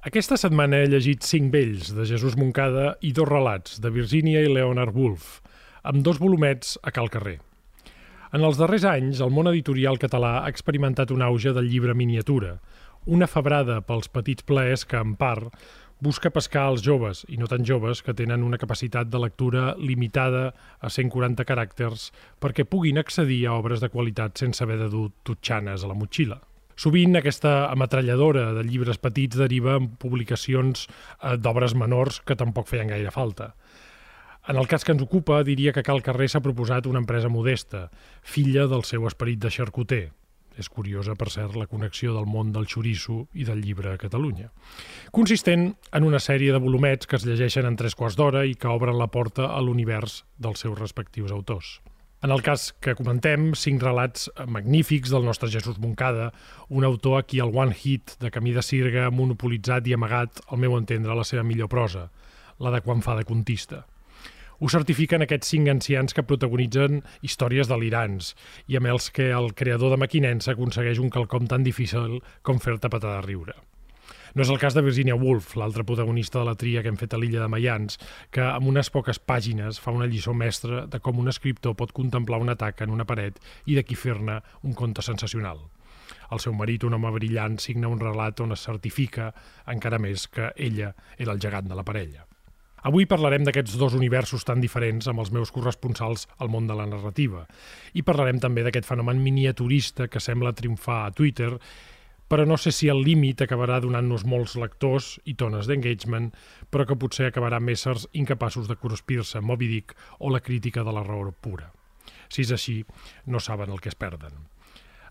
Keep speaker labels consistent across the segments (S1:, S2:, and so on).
S1: Aquesta setmana he llegit Cinc vells, de Jesús Moncada, i dos relats, de Virginia i Leonard Woolf, amb dos volumets a cal carrer. En els darrers anys, el món editorial català ha experimentat un auge del llibre miniatura, una febrada pels petits plaers que, en part, busca pescar els joves, i no tan joves, que tenen una capacitat de lectura limitada a 140 caràcters perquè puguin accedir a obres de qualitat sense haver de dur tutxanes a la motxilla. Sovint aquesta ametralladora de llibres petits deriva en publicacions eh, d'obres menors que tampoc feien gaire falta. En el cas que ens ocupa, diria que Cal Carrer s'ha proposat una empresa modesta, filla del seu esperit de xarcuter. És curiosa, per cert, la connexió del món del xoriço i del llibre a Catalunya. Consistent en una sèrie de volumets que es llegeixen en tres quarts d'hora i que obren la porta a l'univers dels seus respectius autors. En el cas que comentem, cinc relats magnífics del nostre Jesús Moncada, un autor a qui el One Hit de Camí de Sirga ha monopolitzat i amagat, al meu entendre, la seva millor prosa, la de quan fa de contista. Ho certifiquen aquests cinc ancians que protagonitzen històries delirants i amb els que el creador de Maquinensa aconsegueix un quelcom tan difícil com fer-te patar de riure. No és el cas de Virginia Woolf, l'altra protagonista de la tria que hem fet a l'illa de Mayans, que amb unes poques pàgines fa una lliçó mestra de com un escriptor pot contemplar un atac en una paret i d'aquí fer-ne un conte sensacional. El seu marit, un home brillant, signa un relat on es certifica encara més que ella era el gegant de la parella. Avui parlarem d'aquests dos universos tan diferents amb els meus corresponsals al món de la narrativa i parlarem també d'aquest fenomen miniaturista que sembla triomfar a Twitter però no sé si el límit acabarà donant-nos molts lectors i tones d'engagement, però que potser acabarà amb éssers incapaços de cruspir-se Moby Dick o la crítica de la raó pura. Si és així, no saben el que es perden.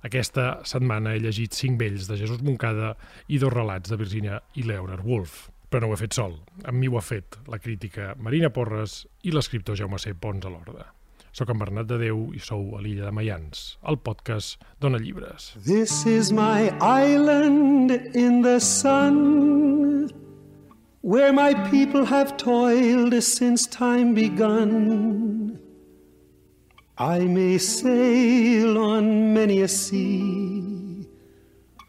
S1: Aquesta setmana he llegit cinc vells de Jesús Moncada i dos relats de Virginia i Leonard Woolf. Però no ho he fet sol. Amb mi ho ha fet la crítica Marina Porres i l'escriptor Jaume C. Pons a l'Orde. Soc en Bernat de Déu i sou a l'illa de Mayans, el podcast Dona Llibres.
S2: This is my island in the sun Where my people have toiled since time begun. I may sail on many a sea.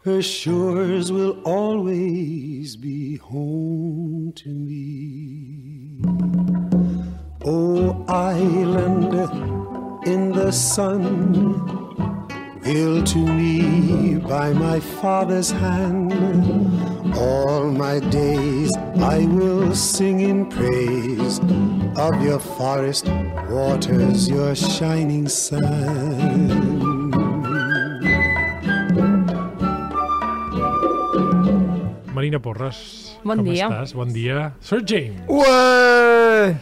S2: Her shores will always be home to me. O island in the sun, built to me by my father's hand, all my days I will sing in praise of your forest waters, your shining sun.
S1: Marina Porres,
S3: Bon
S1: com
S3: dia.
S1: estàs? Bon dia. Sir James.
S4: Ué!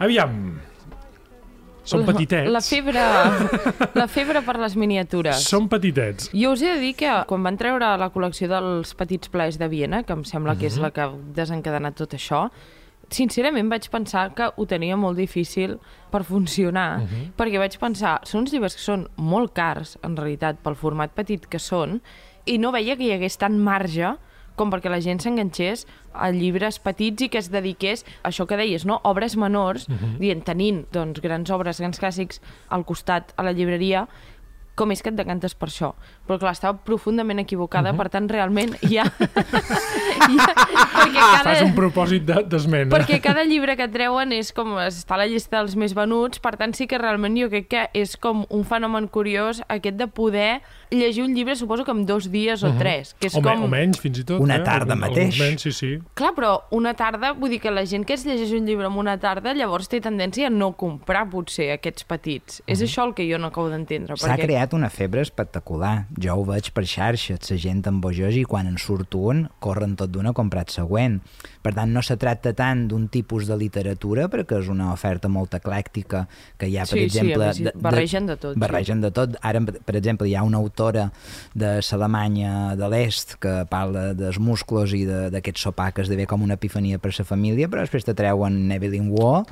S1: Aviam, són petitets.
S3: La febre, la febre per les miniatures.
S1: Són petitets.
S3: Jo us he de dir que quan van treure la col·lecció dels petits plaers de Viena, que em sembla que
S1: Mhm.
S3: és la que ha desencadenat tot això, sincerament vaig pensar que ho tenia molt difícil per funcionar,
S1: Mhm.
S3: perquè vaig pensar, són uns llibres que són molt cars, en realitat, pel format petit que són, i no veia que hi hagués tant marge com perquè la gent s'enganxés a llibres petits i que es dediqués a això que deies, no? obres menors, dient, tenint doncs, grans obres, grans clàssics al costat a la llibreria, com és que et decantes per això? Però clar, estava profundament equivocada, per tant, realment hi ha... hi ha perquè
S1: Fas un propòsit de- d'esmena.
S3: perquè cada llibre que treuen és com està a la llista dels més venuts, per tant sí que realment jo crec que és com un fenomen curiós aquest de poder llegir un llibre, suposo que en dos dies o tres, que és
S1: o,
S3: com...
S1: o menys, fins i tot.
S4: Una
S1: eh?
S4: tarda
S1: Algun-
S4: mateix.
S1: alguns Menys, sí, sí.
S3: Clar, però una tarda, vull dir que la gent que es llegeix un llibre en una tarda llavors té tendència a no comprar potser aquests petits. És això el que jo no acabo d'entendre.
S4: S'ha creat una febre espectacular. Jo ho veig per xarxes, la gent embojós i quan en surt un, corren tot d'una a comprar el següent. Per tant, no se tracta tant d'un tipus de literatura, perquè és una oferta molt eclèctica, que hi ha, per
S3: Sí, sí,
S4: exemple...
S3: més, barregen de tot, sí.
S4: Barregen de tot. Ara, per exemple, hi ha una autora de l'Alemanya de l'Est que parla dels musclos i de- d'aquest sopar que esdevé com una epifania per la família, però després te treuen Evelyn Waugh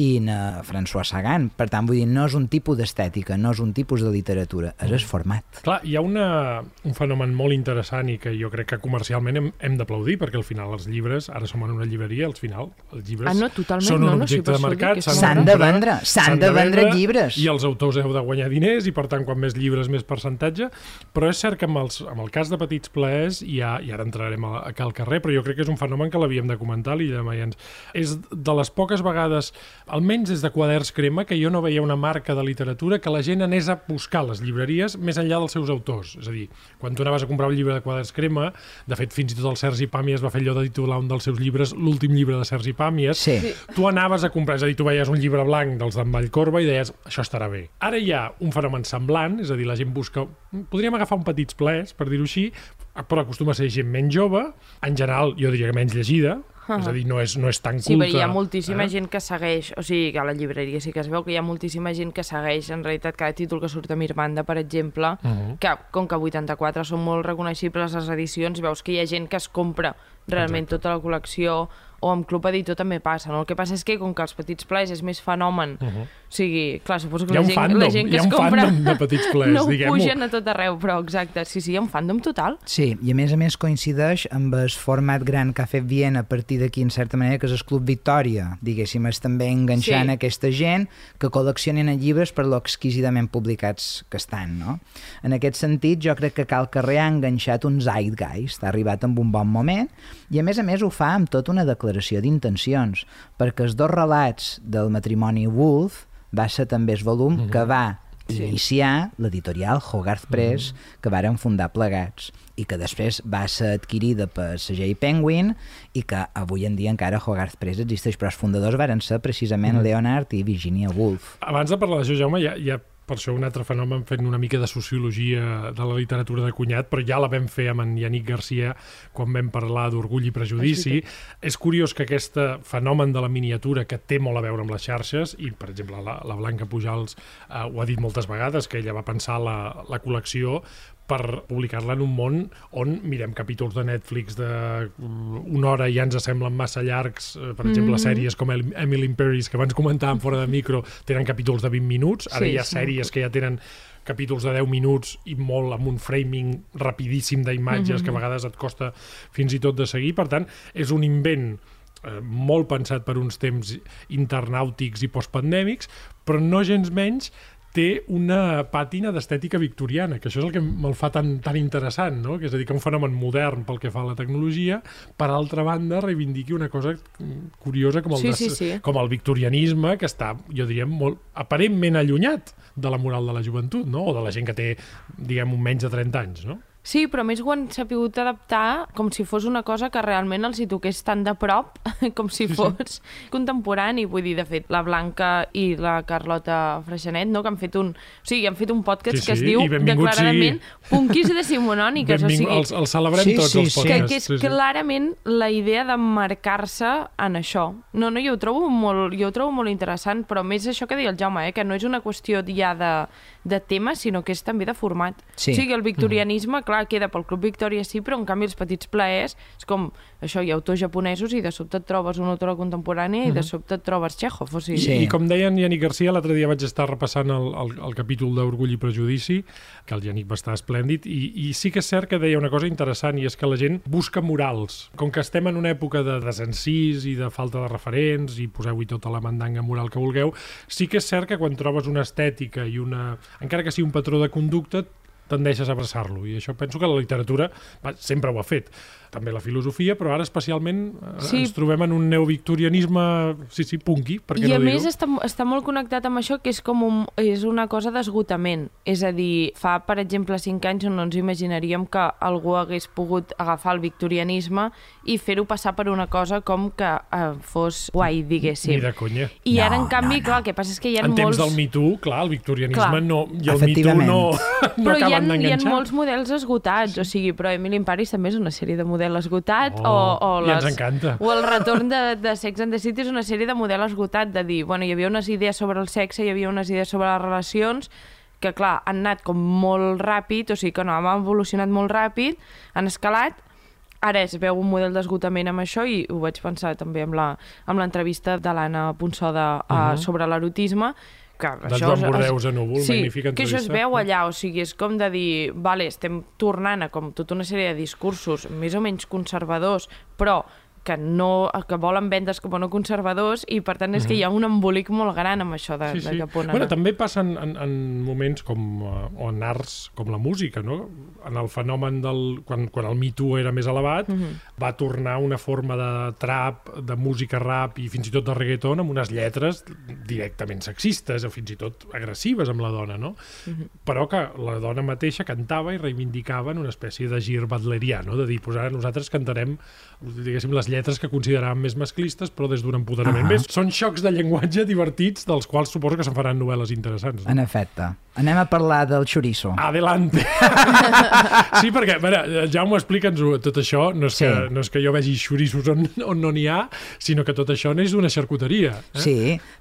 S4: i na François Sagan. Per tant, vull dir, no és un tipus d'estètica, no és un tipus de literatura, és el format.
S1: Clar, hi ha una, un fenomen molt interessant i que jo crec que comercialment hem, hem d'aplaudir, perquè al final els llibres, ara som en una llibreria, al final els llibres
S3: Ah, no, totalment,
S1: són un
S3: no, no,
S1: objecte
S3: per
S1: de
S3: això
S1: mercat,
S4: S'han de
S1: comprar,
S4: vendre, s'han de vendre llibres.
S1: I els autors heu de guanyar diners i per tant quan més llibres més percentatge però és cert que amb, els, amb el cas de Petits Plaers, i, ja, i ara entrarem a, a Cal Carrer, però jo crec que és un fenomen que l'havíem de comentar, l'Illa de Maians. És de les poques vegades, almenys des de Quaderns Crema, que jo no veia una marca de literatura que la gent anés a buscar les llibreries més enllà dels seus autors. És a dir, quan tu anaves a comprar un llibre de Quaderns Crema, de fet, fins i tot el Sergi Pàmies va fer allò de titular un dels seus llibres l'últim llibre de Sergi Pàmies,
S4: Sí.
S1: Tu anaves a comprar, és a dir, tu veies un llibre blanc dels d'en Vallcorba i deies, això estarà bé. Ara hi ha un fenomen semblant, és a dir, la gent busca... Podríem agafar un petits plers, per dir-ho així, però acostuma a ser gent menys jove, en general, jo diria que menys llegida, és a dir, no és, no és tan
S3: Sí,
S1: culta.
S3: però hi ha moltíssima
S1: eh?
S3: gent que segueix, o sigui, que a la llibreria sí que es veu que hi ha moltíssima gent que segueix en realitat cada títol que surt a Mirmanda, per exemple, uh. -huh. que com que 84 són molt reconeixibles les edicions, veus que hi ha gent que es compra realment
S1: Exacte.
S3: tota la col·lecció o amb Club Editor també passa, no? El que passa és que com que els petits plaers és més fenomen, uh -huh. o sigui, clar, suposo que
S1: Mhm.
S3: La gent,
S1: fandom,
S3: la gent que
S1: hi ha
S3: es
S1: un
S3: compra
S1: fandom de petits plaers,
S3: no ho
S1: diguem-ho.
S3: pugen a tot arreu, però exacte, sí, sí, hi ha un fandom total.
S4: Sí, i a més a més coincideix amb el format gran que ha fet Viena a partir d'aquí, en certa manera, que és el Club Victòria. Diguéssim, és també enganxant
S3: Sí.
S4: aquesta gent que col·leccionen llibres per lo exquisidament publicats que estan, no? En aquest sentit, jo crec que Cal Carrer ha enganxat un zeitgeist, ha arribat amb un bon moment, i a més a més ho fa amb tota una declaració d'intencions, perquè els dos relats del matrimoni Wolf va ser també el volum
S1: Mhm.
S4: que va iniciar l'editorial Hogarth Press que varen fundar plegats i que després va ser adquirida per segell Penguin i que avui en dia encara Hogarth Press existeix, però els fundadors varen ser precisament Leonard i Virginia Woolf.
S1: Abans de parlar d'això, Jaume, hi ha per això un altre fenomen fent una mica de sociologia de la literatura de cunyat, però ja la vam fer amb en Yannick Garcia quan vam parlar d'Orgull i Prejudici. És curiós que aquest fenomen de la miniatura que té molt a veure amb les xarxes, i per exemple la, la Blanca Pujals eh, ho ha dit moltes vegades, que ella va pensar la, la col·lecció per publicar-la en un món on mirem capítols de Netflix de mm, una hora i ja ens semblen massa llargs, eh, per exemple, sèries com Emily in Paris, que abans comentàvem fora de micro, tenen capítols de 20 minuts, ara
S3: Sí,
S1: hi ha
S3: sí.
S1: Sèries que ja tenen capítols de 10 minuts i molt amb un framing rapidíssim d'imatges que a vegades et costa fins i tot de seguir, per tant, és un invent eh, molt pensat per uns temps internàutics i postpandèmics, però no gens menys té una pàtina d'estètica victoriana, que això és el que me'l fa tan, tan interessant, no? que és a dir, que un fenomen modern pel que fa a la tecnologia, per altra banda, reivindiqui una cosa curiosa com el,
S3: Sí,
S1: de-
S3: sí, sí.
S1: com el victorianisme, que està, jo diria, molt aparentment allunyat de la moral de la joventut, no? o de la gent que té, diguem, un menys de 30 anys, no?
S3: Sí, però a més ho han sapigut adaptar com si fos una cosa que realment els hi toqués tan de prop com si fos contemporani. Vull dir, de fet, la Blanca i la Carlota Freixanet, no?, que han fet un... O sigui, han fet un podcast
S1: Sí,
S3: que es
S1: sí,
S3: diu
S1: i
S3: declaradament
S1: sigui.
S3: Punquis decimonòniques. O
S1: Benvingut,
S3: sigui,
S1: els, els celebrem
S4: Sí,
S1: tots,
S4: sí,
S1: els
S4: sí.
S3: que,
S1: podcasts.
S3: que és
S1: sí, sí.
S3: clarament la idea de marcar-se en això. No, no, jo ho trobo molt, jo ho trobo molt interessant, però més això que deia el Jaume, eh, que no és una qüestió ja de, de tema, sinó que és també de format.
S4: Sí.
S3: O sigui, el victorianisme, clar, queda pel Club Victòria sí, però en canvi els petits plaers és com, això, hi ha autors japonesos i de sobte et trobes una autora contemporània i de sobte et trobes Chekhov, o sigui...
S4: Sí.
S1: I com deia en Yannick Garcia, l'altre dia vaig estar repassant el, el, el capítol d'Orgull i Prejudici, que el Yannick va estar esplèndid, i, i sí que és cert que deia una cosa interessant, i és que la gent busca morals. Com que estem en una època de desencís i de falta de referents, i poseu-hi tota la mandanga moral que vulgueu, sí que és cert que quan trobes una estètica i una... encara que sigui un patró de conducta, tendeixes a abraçar-lo i això penso que la literatura va, sempre ho ha fet també la filosofia, però ara especialment eh,
S3: Sí.
S1: ens trobem en un neovictorianisme sí, sí, punky, per què
S3: I a
S1: no
S3: més
S1: dir-ho?
S3: està, està molt connectat amb això que és com un, és una cosa d'esgotament. És a dir, fa, per exemple, 5 anys on no ens imaginaríem que algú hagués pogut agafar el victorianisme i fer-ho passar per una cosa com que eh, fos guai, diguéssim.
S1: Ni de conya.
S3: I ara,
S4: No,
S3: en canvi,
S4: no, no.
S3: clar, el que passa és que hi ha
S1: En temps
S3: molts...
S1: del Me Too, clar, el victorianisme
S3: Clar.
S1: no, i el Me Too no, no
S3: però hi ha,
S1: acaben
S3: hi ha
S1: d'enganxar.
S3: molts models esgotats, o sigui, però Emily in Paris també és una sèrie de model esgotat,
S1: Oh,
S3: o, o,
S1: ens encanta.
S3: o el retorn de, de Sex and the City és una sèrie de model esgotat, de dir, bueno, hi havia unes idees sobre el sexe, hi havia unes idees sobre les relacions, que clar, han anat com molt ràpid, o sigui que no, han evolucionat molt ràpid, han escalat, ara es veu un model d'esgotament amb això i ho vaig pensar també amb la- amb l'entrevista de l'Anna Ponsoda uh,
S1: Mhm.
S3: sobre l'erotisme, que
S1: De
S3: això
S1: Joan Bordeus a Núvol,
S3: sí,
S1: magnífica
S3: que això es
S1: entrevista.
S3: veu allà, o sigui, és com de dir, vale, estem tornant a com tota una sèrie de discursos més o menys conservadors, però que no, que volen vendes com a no conservadors i per tant és que hi ha un embolic molt gran amb això de,
S1: Mhm. Sí,
S3: de
S1: sí.
S3: cap on
S1: Bueno,
S3: anar.
S1: també passa en, en, en moments com, eh, o en arts com la música, no? En el fenomen del... Quan, quan el Me Too era més elevat,
S3: Mhm.
S1: va tornar una forma de trap, de música rap i fins i tot de reggaeton amb unes lletres directament sexistes o fins i tot agressives amb la dona, no?
S3: Mhm.
S1: Però que la dona mateixa cantava i reivindicava en una espècie de gir butlerià, no? De dir, pues ara nosaltres cantarem, diguéssim, les lletres que consideràvem més masclistes, però des d'un empoderament
S4: Ahà.
S1: més. Són xocs de llenguatge divertits, dels quals suposo que se'n faran novel·les interessants. No?
S4: En efecte. Anem a parlar del chorizo.
S1: Adelante. sí, perquè, a veure, Jaume, explica'ns-ho, tot això, no és,
S4: Sí.
S1: que, no és que jo vegi xorissos on, on no n'hi ha, sinó que tot això n'és d'una xarcuteria. Eh?
S4: Sí,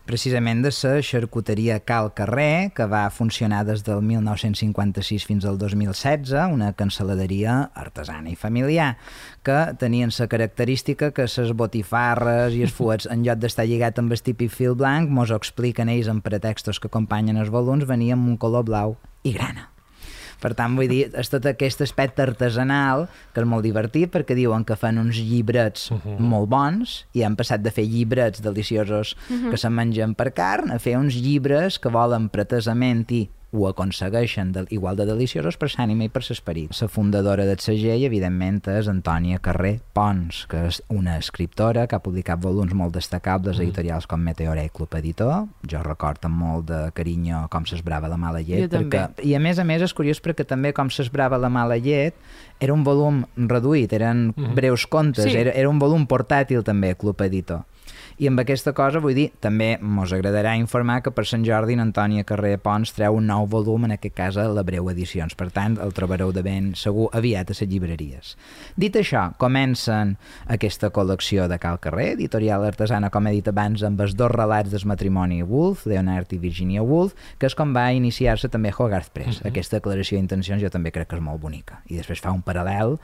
S4: precisament de la xarcuteria Cal Carrer, que va funcionar des del 1956 fins al 2016, una cancel·laderia artesana i familiar, que tenien la característica que les botifarres i els fuets, en lloc d'estar lligat amb el típic fil blanc, mos ho expliquen ells en pretextos que acompanyen els volums, venien amb un color blau i grana. Per tant, vull dir, és tot aquest aspecte artesanal que és molt divertit perquè diuen que fan uns llibrets uh -huh. molt bons i han passat de fer llibrets deliciosos uh -huh. que se mengen per carn a fer uns llibres que volen pretesament i ho aconsegueixen de, igual de deliciosos per l'ànima i per l'esperit. La fundadora del segell, evidentment, és Antònia Carrer Pons, que és una escriptora que ha publicat volums molt destacables a editorials com Meteora i Club Editor. Jo recordo amb molt de carinyo com s'esbrava la mala llet.
S3: Jo també.
S4: perquè, I a més a més és curiós perquè també com s'esbrava la mala llet era un volum reduït, eren breus contes,
S3: Sí.
S4: era, era un volum portàtil també, Club Editor. I amb aquesta cosa, vull dir, també mos agradarà informar que per Sant Jordi en Antònia Carrer Pons treu un nou volum, en aquest cas a la Breu Edicions. Per tant, el trobareu de ben segur aviat a les llibreries. Dit això, comencen aquesta col·lecció de Cal Carrer, editorial artesana, com he dit abans, amb els dos relats del matrimoni Woolf, Leonard i Virginia Woolf, que és com va iniciar-se també Hogarth Press. Aquesta declaració d'intencions jo també crec que és molt bonica. I després fa un paral·lel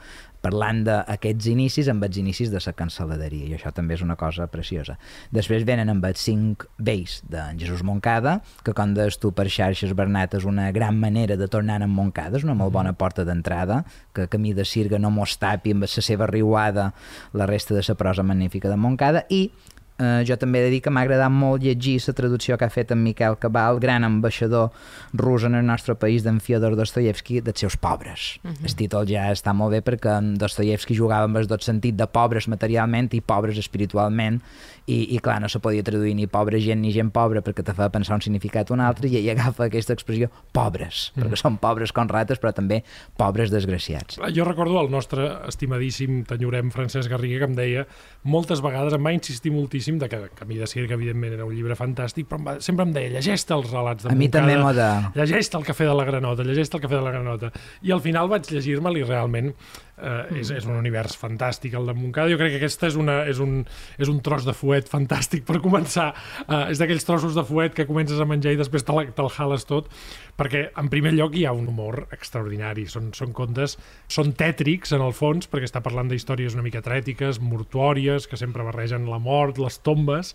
S4: parlant d'aquests inicis amb els inicis de la cancel·laderia, i això també és una cosa preciosa. Després venen amb els cinc vells d'en Jesús Moncada, que com deies tu per xarxes Bernat és una gran manera de tornar en Moncada, és una molt bona porta d'entrada, que camí de Sirga no mos tapi amb la seva riuada la resta de la prosa magnífica de Moncada, i Eh, jo també he de dir que m'ha agradat molt llegir la traducció que ha fet en Miquel Cabal, gran ambaixador rus en el nostre país d'en Fyodor Dostoyevsky, dels seus pobres. Uh -huh. El títol ja està molt bé perquè en Dostoyevsky jugava amb el dos sentit de pobres materialment i pobres espiritualment i, i clar, no se podia traduir ni pobra gent ni gent pobra perquè te fa pensar un significat o un altre i ell agafa aquesta expressió pobres, uh -huh. perquè són pobres com rates però també pobres desgraciats.
S1: Jo recordo el nostre estimadíssim tenyorem Francesc Garriga que em deia moltes vegades, em va insistir moltíssim de que Camí de Circ, evidentment, era un llibre fantàstic, però em va, sempre em deia, llegeix-te els relats de
S4: A mi
S1: Montcada,
S4: també m'ho de...
S1: llegeix-te el Cafè de la Granota, llegeix-te el Cafè de la Granota. I al final vaig llegir-me'l i realment eh, és, és un univers fantàstic, el de Montcada. Jo crec que aquesta és, una, és, un, és un tros de fuet fantàstic per començar. Eh, és d'aquells trossos de fuet que comences a menjar i després te'l te jales tot, perquè en primer lloc hi ha un humor extraordinari. Són, són contes, són tètrics en el fons, perquè està parlant d'històries una mica trètiques, mortuòries, que sempre barregen la mort, les tombes,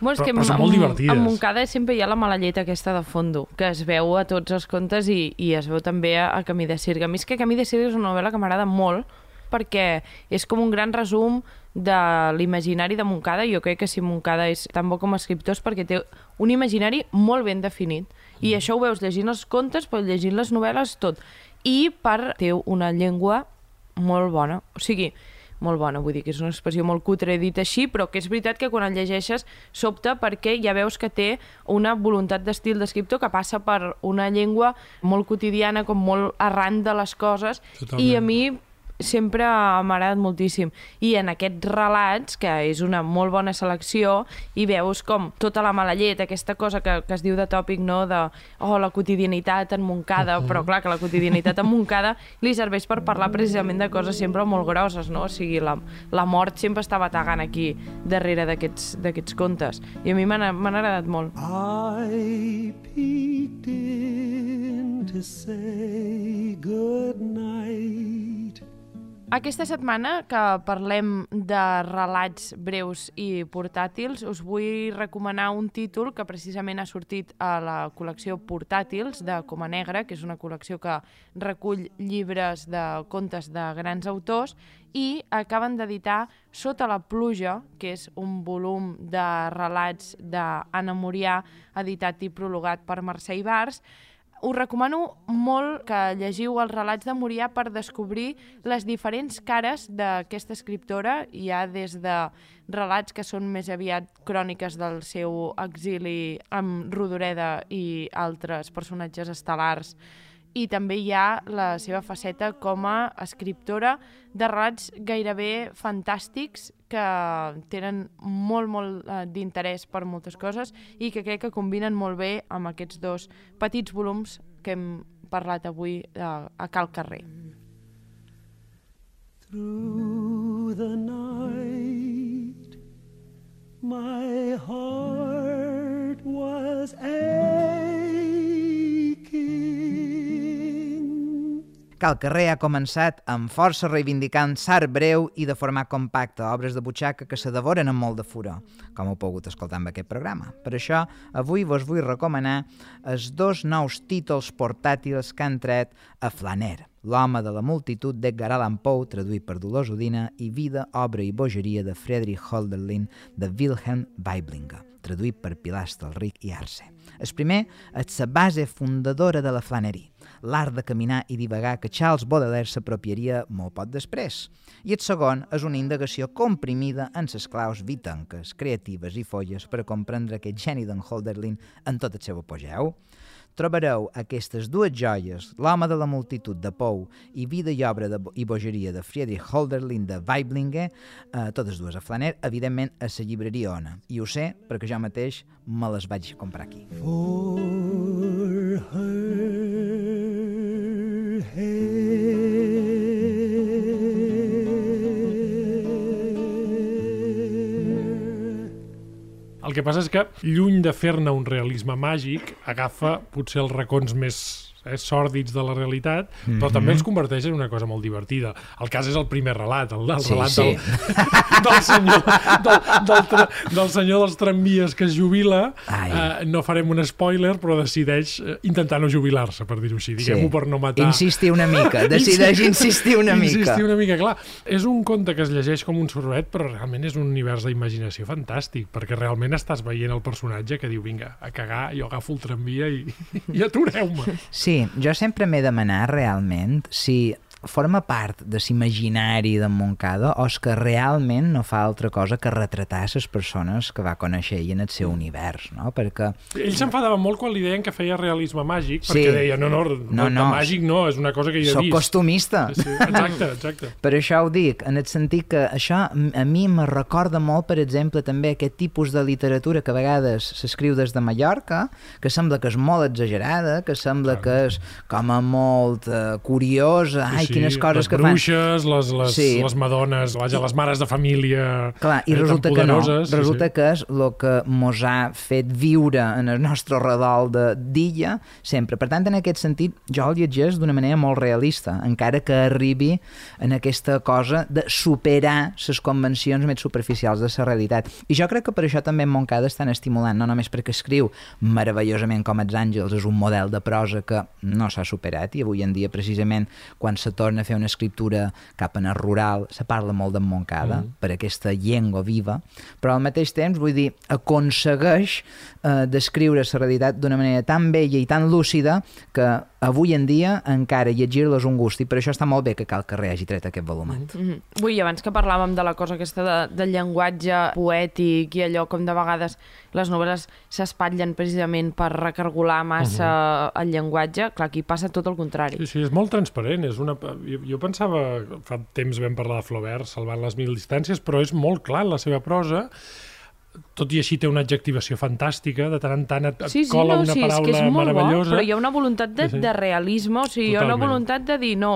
S3: Bueno,
S1: però-
S3: que
S1: però són molt divertides.
S3: Amb Montcada sempre hi ha la mala llet aquesta de fondo, que es veu a tots els contes i, i es veu també a, a Camí de Circ. A mi és que Camí de Circ és una novel·la que m'agrada molt perquè és com un gran resum de l'imaginari de Montcada. Jo crec que si Montcada és tan bo com a escriptor perquè té un imaginari molt ben definit. I això ho veus llegint els contes, però llegint les novel·les, tot. I per té una llengua molt bona. O sigui, molt bona, vull dir que és una expressió molt cutre dit així, però que és veritat que quan el llegeixes sobta perquè ja veus que té una voluntat d'estil d'escriptor que passa per una llengua molt quotidiana, com molt arran de les coses,
S1: Totalment.
S3: i a mi sempre m'ha agradat moltíssim. I en aquests relats, que és una molt bona selecció, i veus com tota la mala llet, aquesta cosa que, que es diu de tòpic, no?, de oh, la quotidianitat en Montcada, uh -huh. però clar que la quotidianitat en Montcada li serveix per parlar precisament de coses sempre molt grosses, no? O sigui, la, la mort sempre està batagant aquí darrere d'aquests contes. I a mi m'han agradat molt.
S2: I peeked in to say good night.
S3: Aquesta setmana que parlem de relats breus i portàtils, us vull recomanar un títol que precisament ha sortit a la col·lecció Portàtils de Coma Negra, que és una col·lecció que recull llibres de contes de grans autors, i acaben d'editar Sota la pluja, que és un volum de relats d'Anna Morià, editat i prologat per Mercè Ibars, us recomano molt que llegiu els relats de Morià per descobrir les diferents cares d'aquesta escriptora. Hi ha des de relats que són més aviat cròniques del seu exili amb Rodoreda i altres personatges estel·lars i també hi ha la seva faceta com a escriptora de relats gairebé fantàstics que tenen molt, molt eh, d'interès per moltes coses i que crec que combinen molt bé amb aquests dos petits volums que hem parlat avui eh, a Cal Carrer.
S2: Through the night, my heart was aching.
S4: Cal Carrer ha començat amb força reivindicant s'art breu i de format compacte, obres de butxaca que se devoren amb molt de furor, com heu pogut escoltar en aquest programa. Per això, avui vos vull recomanar els dos nous títols portàtils que han tret a Flaner, L'home de la multitud d'Edgar Allan Poe, traduït per Dolors Udina, i Vida, obra i bogeria de Friedrich Holderlin de Wilhelm Weiblinger, traduït per Pilar Estelric i Arce. El primer és la base fundadora de la flaneria, l'art de caminar i divagar que Charles Baudelaire s'apropiaria molt poc després. I el segon és una indagació comprimida en les claus vitanques, creatives i folles per a comprendre aquest geni d'en Holderlin en tot el seu apogeu. Trobareu aquestes dues joies, L'home de la multitud de Pou i Vida i obra de, i bogeria de Friedrich Holderlin de Weiblinger, eh, totes dues a Flaner, evidentment a la llibreria Ona. I ho sé perquè jo mateix me les vaig comprar aquí.
S2: For her.
S1: El que passa és que, lluny de fer-ne un realisme màgic, agafa potser els racons més eh, sòrdids de la realitat, mm -hmm. però també els converteix en una cosa molt divertida. El cas és el primer relat, el, el
S4: Sí,
S1: relat
S4: sí.
S1: Del, del, senyor, del, del, tra, del senyor dels tramvies que es jubila.
S4: Ai.
S1: Eh, no farem un spoiler, però decideix eh, intentar no jubilar-se, per dir-ho així, diguem-ho per no matar...
S4: Insistir una mica, decideix insistir una mica.
S1: Insistir una mica, clar. És un conte que es llegeix com un sorbet, però realment és un univers d'imaginació fantàstic, perquè realment estàs veient el personatge que diu, vinga, a cagar, jo agafo el tramvia i, i atureu-me.
S4: Sí, jo sempre m'he demanat realment si forma part de l'imaginari d'en Montcada o és que realment no fa altra cosa que retratar les persones que va conèixer ell en el seu univers, no? Perquè
S1: Ell s'enfadava molt quan li deien que feia realisme màgic,
S4: Sí.
S1: perquè deia, no, no,
S4: No,
S1: no, màgic no, és una cosa que jo he vist.
S4: costumista.
S1: Sí, exacte, exacte.
S4: Per això ho dic, en el sentit que això a mi me recorda molt, per exemple, també aquest tipus de literatura que a vegades s'escriu des de Mallorca, que sembla que és molt exagerada, que sembla que és com a molt uh, curiosa, ai,
S1: Sí,
S4: quines coses
S1: les
S4: que fan...
S1: bruixes, les, les,
S4: Sí.
S1: les madones, vaja, les mares de família...
S4: Clar, i
S1: eh,
S4: resulta que no,
S1: poderoses, sí,
S4: resulta
S1: sí.
S4: que és el que mos ha fet viure en el nostre redol de d'illa sempre. Per tant, en aquest sentit, jo el llegeix d'una manera molt realista, encara que arribi en aquesta cosa de superar les convencions més superficials de la realitat. I jo crec que per això també en Montcada estan estimulant, no només perquè escriu meravellosament com els àngels, és un model de prosa que no s'ha superat i avui en dia precisament quan se torna a fer una escriptura cap en el rural se parla molt d'en Montcada mm. per aquesta llengua viva, però al mateix temps vull dir, aconsegueix eh, descriure la realitat d'una manera tan bella i tan lúcida que avui en dia encara llegir-la és un gust i per això està molt bé que Cal Carrer hagi tret aquest volumet.
S3: Mm -hmm. Ui, abans que parlàvem de la cosa aquesta de, del llenguatge poètic i allò com de vegades les novel·les s'espatllen precisament per recargolar massa uh -huh. el llenguatge, clar, aquí passa tot el contrari.
S1: Sí, sí, és molt transparent. És una... jo, jo pensava, fa temps vam parlar de Flaubert, salvant les mil distàncies, però és molt clar la seva prosa, tot i així té una adjectivació fantàstica, de tant en tant et, et
S3: Sí, sí,
S1: cola
S3: no,
S1: una
S3: sí, és
S1: paraula
S3: que és molt bo,
S1: meravellosa.
S3: però hi ha una voluntat de,
S1: Sí, sí.
S3: de realisme, o sigui, hi ha una
S1: Totalment.
S3: voluntat de dir, no,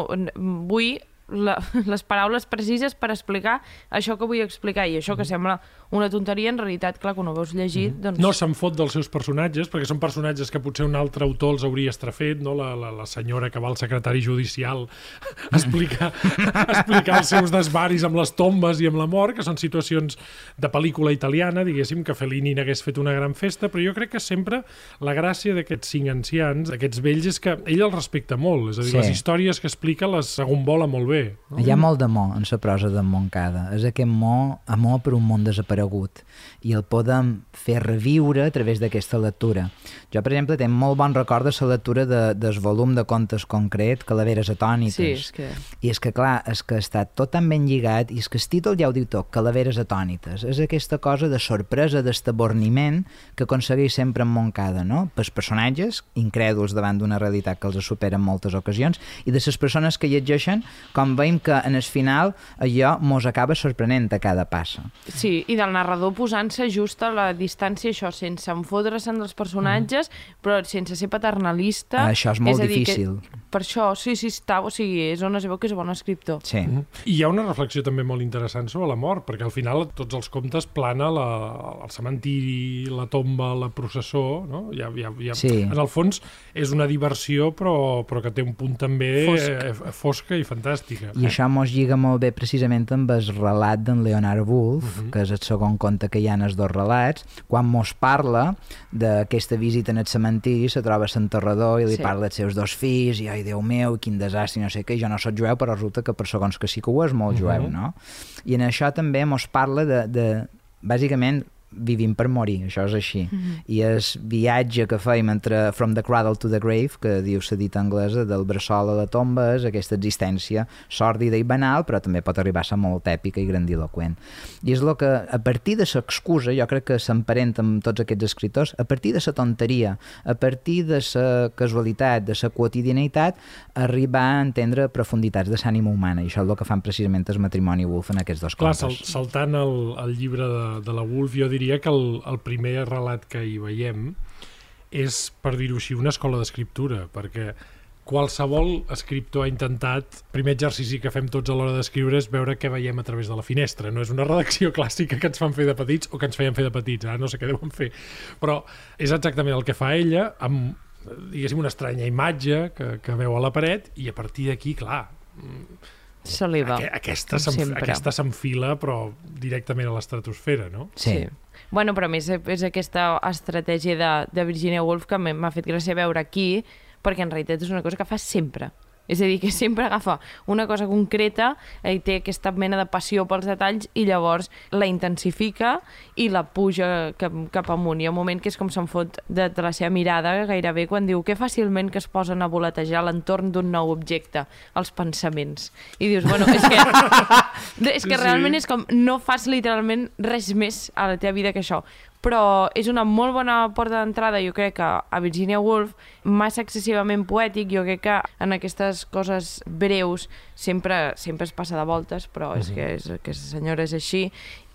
S3: vull la, les paraules precises per explicar això que vull explicar i això que sembla una tonteria, en realitat, clar, quan ho veus llegit, doncs...
S1: No se'n fot dels seus personatges, perquè són personatges que potser un altre autor els hauria estrafet, no? la, la, la senyora que va al secretari judicial a explicar, a explicar els seus desvaris amb les tombes i amb la mort, que són situacions de pel·lícula italiana, diguéssim, que Fellini n'hagués fet una gran festa, però jo crec que sempre la gràcia d'aquests cinc ancians, d'aquests vells, és que ell els respecta molt, és a dir,
S4: Sí.
S1: les històries que explica les agombola molt bé. No?
S4: Hi ha molt d'amor en la prosa d'en Moncada. És aquest amor, amor per un món desaparegut. I el podem fer reviure a través d'aquesta lectura. Jo, per exemple, tinc molt bon record de la lectura de, del volum de contes concret, Calaveres atònites.
S3: Sí, és que...
S4: I és que, clar, és que està tot tan ben lligat i és que el títol ja ho diu tot, Calaveres atònites. És aquesta cosa de sorpresa, d'estaborniment que aconsegueix sempre en Moncada, no? Pels personatges, incrèduls davant d'una realitat que els supera en moltes ocasions, i de les persones que llegeixen, com veiem que en el final allò mos acaba sorprenent a cada passa.
S3: Sí, i del narrador posant-se just a la distància, això, sense enfodre-se'n dels personatges, però sense ser paternalista.
S4: Això és molt
S3: a dir,
S4: difícil.
S3: Que, per això, sí, sí, està, o sigui, és on es veu que és bon escriptor.
S4: Sí.
S1: Mhm. I hi ha una reflexió també molt interessant sobre la mort, perquè al final tots els contes plana la, el cementiri, la tomba, la processó, no? Hi ha, hi ha, hi ha,
S4: Sí.
S1: En el fons és una diversió, però, però que té un punt també
S3: Fosc.
S1: eh, fosca i fantàstica.
S4: I això mos lliga molt bé precisament amb el relat d'en Leonard Woolf, uh
S1: Mhm.
S4: -huh. que és el segon conte que hi ha en els dos relats, quan mos parla d'aquesta visita en el cementiri, se troba a l'enterrador i li
S3: Sí.
S4: parla dels seus dos fills, i ai, Déu meu, quin desastre, no sé què, jo no sóc jueu, però resulta que per segons que sí que ho és molt jueu,
S1: Mhm.
S4: no? I en això també mos parla de, de bàsicament, vivim per morir, això és així. Mm -hmm. I el viatge que feim entre From the Cradle to the Grave, que diu la dita anglesa, del bressol a la tomba, és aquesta existència sòrdida i banal, però també pot arribar a ser molt èpica i grandiloquent. I és el que, a partir de l'excusa, jo crec que s'emparenta amb tots aquests escriptors, a partir de la tonteria, a partir de la casualitat, de la quotidianitat, arribar a entendre profunditats de l'ànima humana, i això és el que fan precisament el matrimoni Wolf en aquests dos
S1: Clar,
S4: contes.
S1: sal, saltant el, el llibre de, de la Wolf, jo diria que el, el primer relat que hi veiem és, per dir-ho així, una escola d'escriptura, perquè qualsevol escriptor ha intentat, primer exercici que fem tots a l'hora d'escriure és veure què veiem a través de la finestra. No és una redacció clàssica que ens fan fer de petits o que ens feien fer de petits, ara no sé què deuen fer. Però és exactament el que fa ella amb diguéssim, una estranya imatge que, que veu a la paret i a partir d'aquí, clar, aquesta
S3: com
S1: s'enf-
S3: sempre.
S1: aquesta s'enfila però directament a l'estratosfera, no?
S4: Sí.
S3: Bueno, però a més és aquesta estratègia de, de Virginia Woolf que m'ha fet gràcia veure aquí, perquè en realitat és una cosa que fa sempre. És a dir, que sempre agafa una cosa concreta i té aquesta mena de passió pels detalls i llavors la intensifica i la puja cap, cap amunt. Hi ha un moment que és com se'n fot de, de la seva mirada gairebé quan diu que fàcilment que es posen a voletejar l'entorn d'un nou objecte, els pensaments. I dius, bueno, és que, és que
S1: sí.
S3: realment és com no fas literalment res més a la teva vida que això però és una molt bona porta d'entrada jo crec que a Virginia Woolf massa excessivament poètic, jo crec que en aquestes coses breus sempre, sempre es passa de voltes però és que és, aquesta senyora és així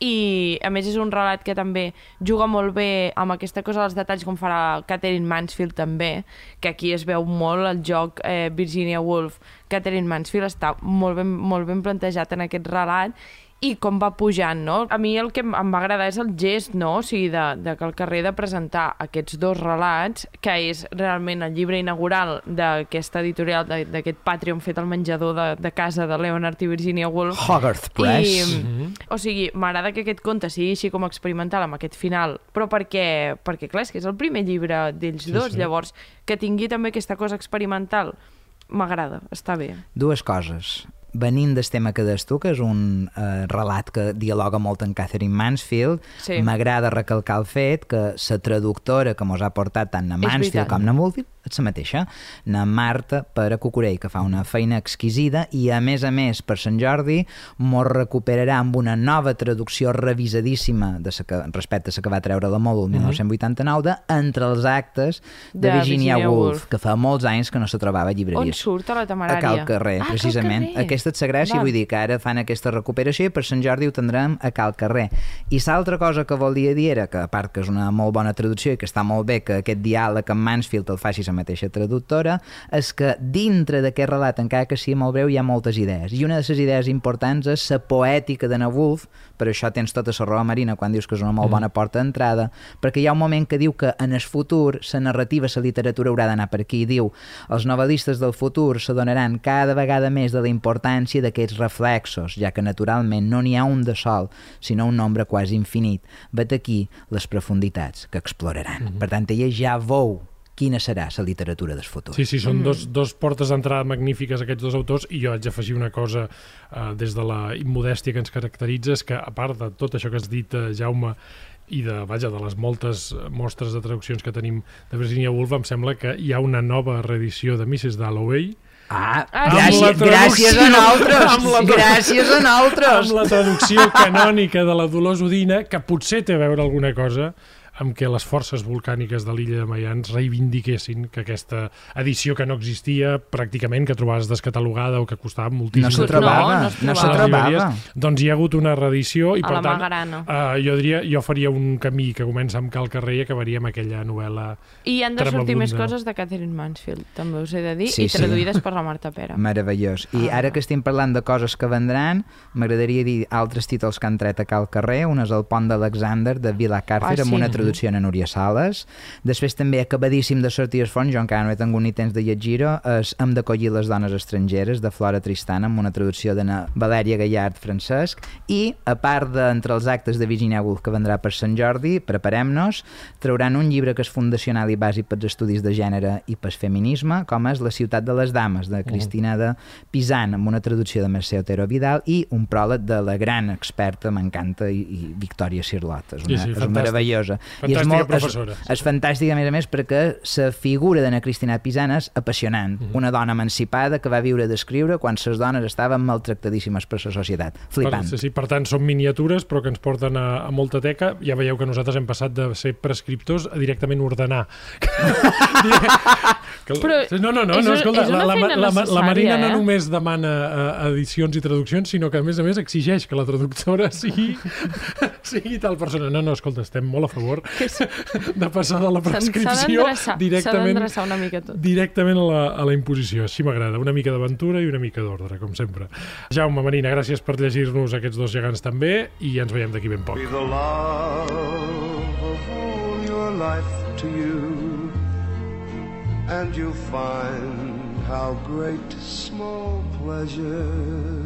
S3: i a més és un relat que també juga molt bé amb aquesta cosa dels detalls com farà Catherine Mansfield també, que aquí es veu molt el joc eh, Virginia Woolf Catherine Mansfield està molt ben, molt ben plantejat en aquest relat i com va pujant, no? A mi el que em va agradar és el gest, no? O sigui, de, de que el carrer de presentar aquests dos relats, que és realment el llibre inaugural d'aquesta editorial, d'aquest Patreon fet al menjador de, de casa de Leonard i Virginia Woolf,
S4: Hogarth Press.
S3: i,
S1: Mhm.
S3: o sigui, m'agrada que aquest conte sigui així com experimental amb aquest final, però perquè, perquè clar, és que és el primer llibre d'ells
S1: Sí,
S3: dos,
S1: sí.
S3: llavors que tingui també aquesta cosa experimental, m'agrada, està bé.
S4: Dues coses. Venint del tema que des tu, que és un eh, relat que dialoga molt amb Catherine Mansfield,
S3: Sí.
S4: m'agrada recalcar el fet que la traductora que mos ha portat tant
S3: És
S4: Mansfield com na Woolfield és la mateixa, na Marta per a Cucurell, que fa una feina exquisida i, a més a més, per Sant Jordi, mos recuperarà amb una nova traducció revisadíssima de sa que, respecte a la que va treure la Mòdul 1989 de Entre els actes de,
S3: De
S4: Virginia,
S3: Virginia
S4: Woolf,
S3: Woolf.
S4: que fa molts anys que no se trobava a
S3: On
S4: llibreries.
S3: surt a la
S4: A
S3: temerària?
S4: Cal Carrer,
S3: ah, a Cal
S4: precisament.
S3: Carrer.
S4: Aquesta és la gràcia, vull dir que ara fan aquesta recuperació i per Sant Jordi ho tindrem a Cal Carrer. I l'altra cosa que volia dir era que, a part que és una molt bona traducció i que està molt bé que aquest diàleg amb Mansfield el faci la mateixa traductora, és que dintre d'aquest relat, encara que sigui molt breu, hi ha moltes idees. I una de les idees importants és la poètica de Nabulf, per això tens tota la roba marina quan dius que és una molt bona porta d'entrada, perquè hi ha un moment que diu que en el futur la narrativa, la literatura haurà d'anar per aquí. Diu, els novel·listes del futur s'adonaran cada vegada més de la importància d'aquests reflexos, ja que naturalment no n'hi ha un de sol, sinó un nombre quasi infinit. Vet aquí les profunditats que exploraran. Mm -hmm. Per tant, ella ja veu quina serà la literatura del futur.
S1: Sí, sí, són dos, dos portes d'entrada magnífiques aquests dos autors i jo haig d'afegir una cosa eh, des de la immodèstia que ens caracteritza és que a part de tot això que has dit, eh, Jaume, i de, vaja, de les moltes mostres de traduccions que tenim de Virginia Woolf, em sembla que hi ha una nova reedició de Mrs. Dalloway,
S4: Ah,
S3: Ah,
S4: gràcies,
S1: amb la
S4: gràcies a nosaltres!
S1: amb la tra-
S4: gràcies a nosaltres!
S1: amb la traducció canònica de la Dolors Udina, que potser té a veure alguna cosa amb què les forces volcàniques de l'illa de Mayans reivindiquessin que aquesta edició que no existia pràcticament, que trobaves descatalogada o que costava moltíssim.
S4: No se
S3: No,
S4: trobava,
S3: no
S4: no se
S3: trobava.
S4: trobava.
S1: Doncs hi ha hagut una reedició i
S3: A
S1: per tant
S3: Magrana.
S1: uh, jo diria, jo faria un camí que comença amb Cal Carrer i acabaria amb aquella novel·la
S3: I han de sortir més coses de Catherine Mansfield, també us he de dir,
S4: Sí,
S3: i
S4: sí.
S3: traduïdes per la Marta Pera.
S4: Meravellós. I
S3: Ah.
S4: ara que estem parlant de coses que vendran, m'agradaria dir altres títols que han tret a Cal Carrer. Un és el pont d'Alexander, de Vila Càrcer,
S3: Ah,
S4: amb
S3: sí.
S4: una traducció en Núria Sales. Després també, acabadíssim de sortir els fons, jo encara no he tingut ni temps de llegir-ho, és Hem d'acollir les dones estrangeres, de Flora Tristana, amb una traducció de Valèria Gallard Francesc. I, a part d'entre els actes de Virginia Woolf que vendrà per Sant Jordi, preparem-nos, trauran un llibre que és fundacional i bàsic pels estudis de gènere i pel feminisme, com és La ciutat de les dames, de Cristina de Pisan, amb una traducció de Mercè Otero Vidal i un pròleg de la gran experta, m'encanta, i, i Victòria Sirlot. És,
S1: Sí,
S4: una,
S1: sí,
S4: és
S1: fantàstic.
S4: meravellosa. I és
S1: Fantàstica
S4: molt,
S1: professora.
S4: És, és fantàstica, a més a més, perquè la figura d'Anna Cristina Pisan és apassionant.
S1: Mhm.
S4: Una dona emancipada que va viure d'escriure quan les dones estaven maltractadíssimes per la societat. Flipant.
S1: Per, sí, sí, per tant, són miniatures, però que ens porten a, a molta teca. Ja veieu que nosaltres hem passat de ser prescriptors a directament ordenar. que,
S3: Però
S1: no, no, no,
S3: és
S1: no escolta,
S3: és una
S1: la, la,
S3: feina
S1: la, la, la Marina no
S3: eh?
S1: només demana uh, edicions i traduccions, sinó que a més a més exigeix que la traductora sigui, sigui tal persona. No, no, escolta, estem molt a favor de passar de la prescripció directament
S3: una mica tot.
S1: directament a la, a la imposició. Així m'agrada, una mica d'aventura i una mica d'ordre, com sempre. Jaume, Marina, gràcies per llegir-nos aquests dos gegants també i ens veiem d'aquí ben poc.
S5: Be the love of all your life to you, and you'll find how great small pleasures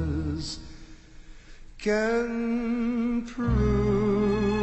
S5: can prove.